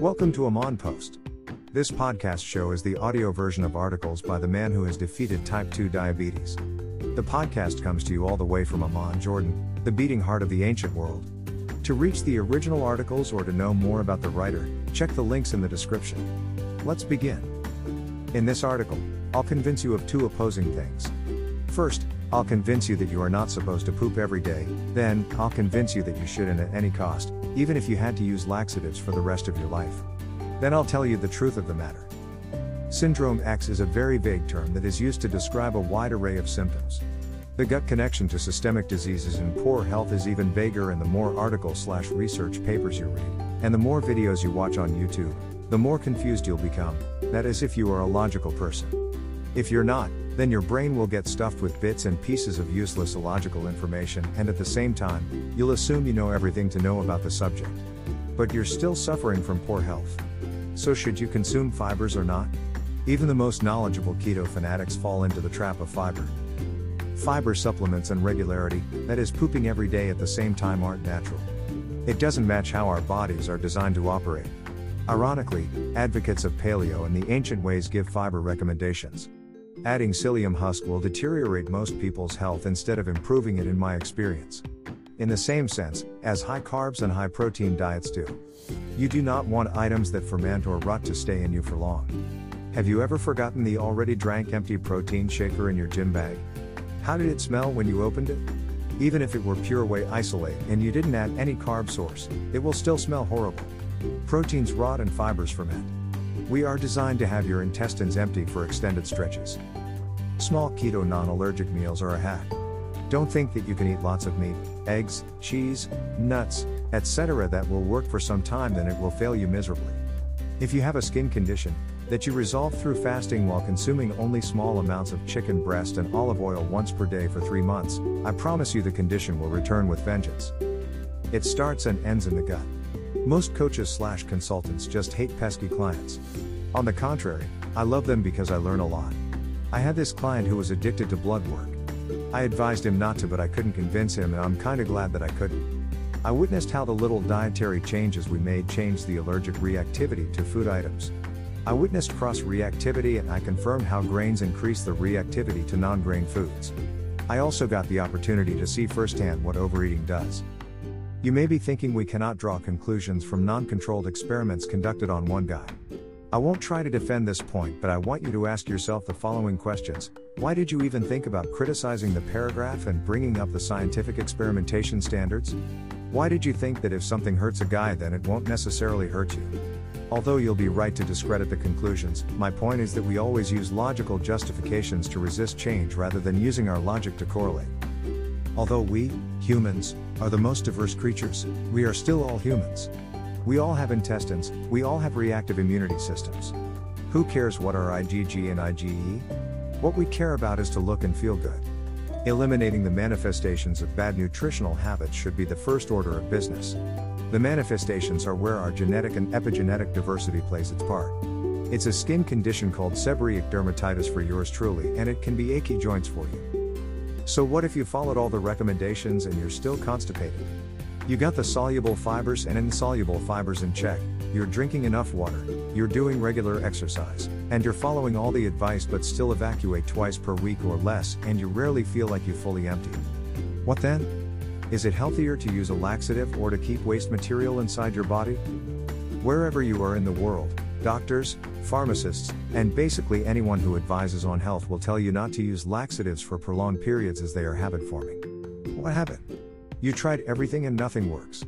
Welcome to Amon Post. This podcast show is the audio version of articles by the man who has defeated type 2 diabetes. The podcast comes to you all the way from Amman, Jordan, the beating heart of the ancient world. To reach the original articles or to know more about the writer, check the links in the description. Let's begin. In this article, I'll convince you of two opposing things. First, I'll convince you that you are not supposed to poop every day, then, I'll convince you that you shouldn't at any cost, even if you had to use laxatives for the rest of your life. Then I'll tell you the truth of the matter. Syndrome X is a very vague term that is used to describe a wide array of symptoms. The gut connection to systemic diseases and poor health is even vaguer and the more articles slash research papers you read, and the more videos you watch on YouTube, the more confused you'll become, that is if you are a logical person. If you're not, then your brain will get stuffed with bits and pieces of useless illogical information, and at the same time, you'll assume you know everything to know about the subject. But you're still suffering from poor health. So, should you consume fibers or not? Even the most knowledgeable keto fanatics fall into the trap of fiber. Fiber supplements and regularity, that is, pooping every day at the same time, aren't natural. It doesn't match how our bodies are designed to operate. Ironically, advocates of paleo and the ancient ways give fiber recommendations. Adding psyllium husk will deteriorate most people's health instead of improving it, in my experience. In the same sense, as high carbs and high protein diets do. You do not want items that ferment or rot to stay in you for long. Have you ever forgotten the already drank empty protein shaker in your gym bag? How did it smell when you opened it? Even if it were pure whey isolate and you didn't add any carb source, it will still smell horrible. Proteins rot and fibers ferment. We are designed to have your intestines empty for extended stretches. Small keto non allergic meals are a hack. Don't think that you can eat lots of meat, eggs, cheese, nuts, etc. that will work for some time, then it will fail you miserably. If you have a skin condition, that you resolve through fasting while consuming only small amounts of chicken breast and olive oil once per day for three months, I promise you the condition will return with vengeance. It starts and ends in the gut. Most coaches slash consultants just hate pesky clients. On the contrary, I love them because I learn a lot. I had this client who was addicted to blood work. I advised him not to, but I couldn't convince him, and I'm kinda glad that I couldn't. I witnessed how the little dietary changes we made changed the allergic reactivity to food items. I witnessed cross reactivity and I confirmed how grains increase the reactivity to non grain foods. I also got the opportunity to see firsthand what overeating does. You may be thinking we cannot draw conclusions from non controlled experiments conducted on one guy. I won't try to defend this point, but I want you to ask yourself the following questions Why did you even think about criticizing the paragraph and bringing up the scientific experimentation standards? Why did you think that if something hurts a guy, then it won't necessarily hurt you? Although you'll be right to discredit the conclusions, my point is that we always use logical justifications to resist change rather than using our logic to correlate. Although we, humans, are the most diverse creatures, we are still all humans. We all have intestines, we all have reactive immunity systems. Who cares what our IgG and IgE? What we care about is to look and feel good. Eliminating the manifestations of bad nutritional habits should be the first order of business. The manifestations are where our genetic and epigenetic diversity plays its part. It's a skin condition called seborrheic dermatitis for yours truly, and it can be achy joints for you. So, what if you followed all the recommendations and you're still constipated? You got the soluble fibers and insoluble fibers in check, you're drinking enough water, you're doing regular exercise, and you're following all the advice but still evacuate twice per week or less, and you rarely feel like you fully empty. What then? Is it healthier to use a laxative or to keep waste material inside your body? Wherever you are in the world, doctors, pharmacists, and basically anyone who advises on health will tell you not to use laxatives for prolonged periods as they are habit forming. What happened? You tried everything and nothing works.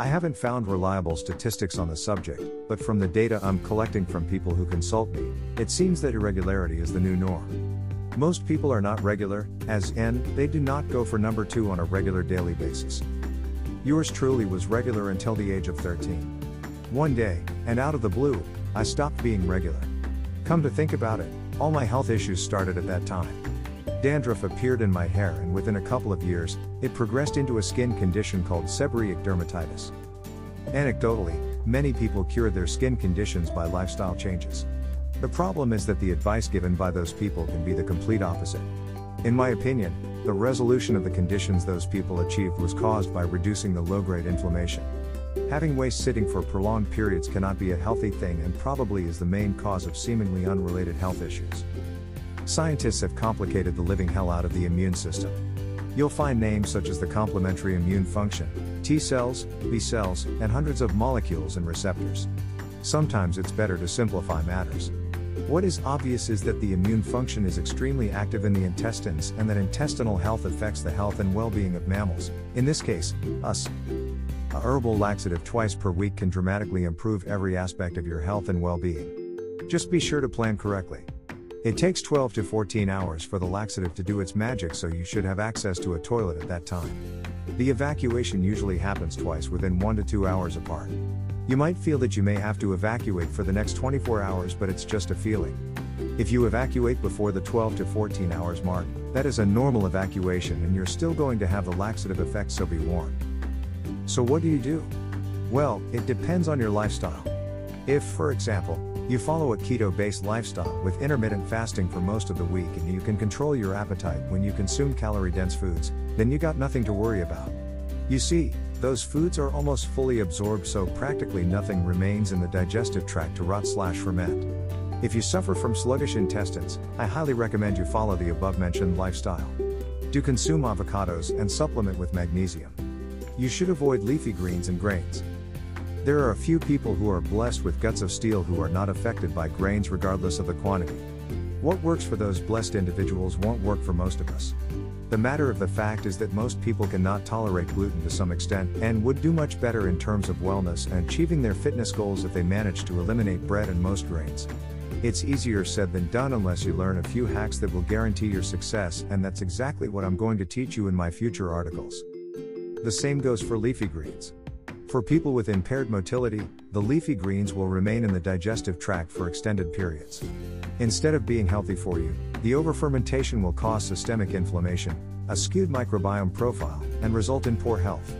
I haven't found reliable statistics on the subject, but from the data I'm collecting from people who consult me, it seems that irregularity is the new norm. Most people are not regular, as in, they do not go for number two on a regular daily basis. Yours truly was regular until the age of 13. One day, and out of the blue, I stopped being regular. Come to think about it, all my health issues started at that time. Dandruff appeared in my hair, and within a couple of years, it progressed into a skin condition called seborrheic dermatitis. Anecdotally, many people cured their skin conditions by lifestyle changes. The problem is that the advice given by those people can be the complete opposite. In my opinion, the resolution of the conditions those people achieved was caused by reducing the low grade inflammation. Having waste sitting for prolonged periods cannot be a healthy thing and probably is the main cause of seemingly unrelated health issues. Scientists have complicated the living hell out of the immune system. You'll find names such as the complementary immune function, T cells, B cells, and hundreds of molecules and receptors. Sometimes it's better to simplify matters. What is obvious is that the immune function is extremely active in the intestines and that intestinal health affects the health and well being of mammals, in this case, us. A herbal laxative twice per week can dramatically improve every aspect of your health and well being. Just be sure to plan correctly. It takes 12 to 14 hours for the laxative to do its magic, so you should have access to a toilet at that time. The evacuation usually happens twice within 1 to 2 hours apart. You might feel that you may have to evacuate for the next 24 hours, but it's just a feeling. If you evacuate before the 12 to 14 hours mark, that is a normal evacuation and you're still going to have the laxative effect, so be warned. So, what do you do? Well, it depends on your lifestyle. If, for example, you follow a keto based lifestyle with intermittent fasting for most of the week and you can control your appetite when you consume calorie dense foods, then you got nothing to worry about. You see, those foods are almost fully absorbed, so practically nothing remains in the digestive tract to rot slash ferment. If you suffer from sluggish intestines, I highly recommend you follow the above mentioned lifestyle. Do consume avocados and supplement with magnesium. You should avoid leafy greens and grains. There are a few people who are blessed with guts of steel who are not affected by grains regardless of the quantity. What works for those blessed individuals won't work for most of us. The matter of the fact is that most people cannot tolerate gluten to some extent and would do much better in terms of wellness and achieving their fitness goals if they manage to eliminate bread and most grains. It's easier said than done unless you learn a few hacks that will guarantee your success, and that's exactly what I'm going to teach you in my future articles. The same goes for leafy greens. For people with impaired motility, the leafy greens will remain in the digestive tract for extended periods. Instead of being healthy for you, the overfermentation will cause systemic inflammation, a skewed microbiome profile, and result in poor health.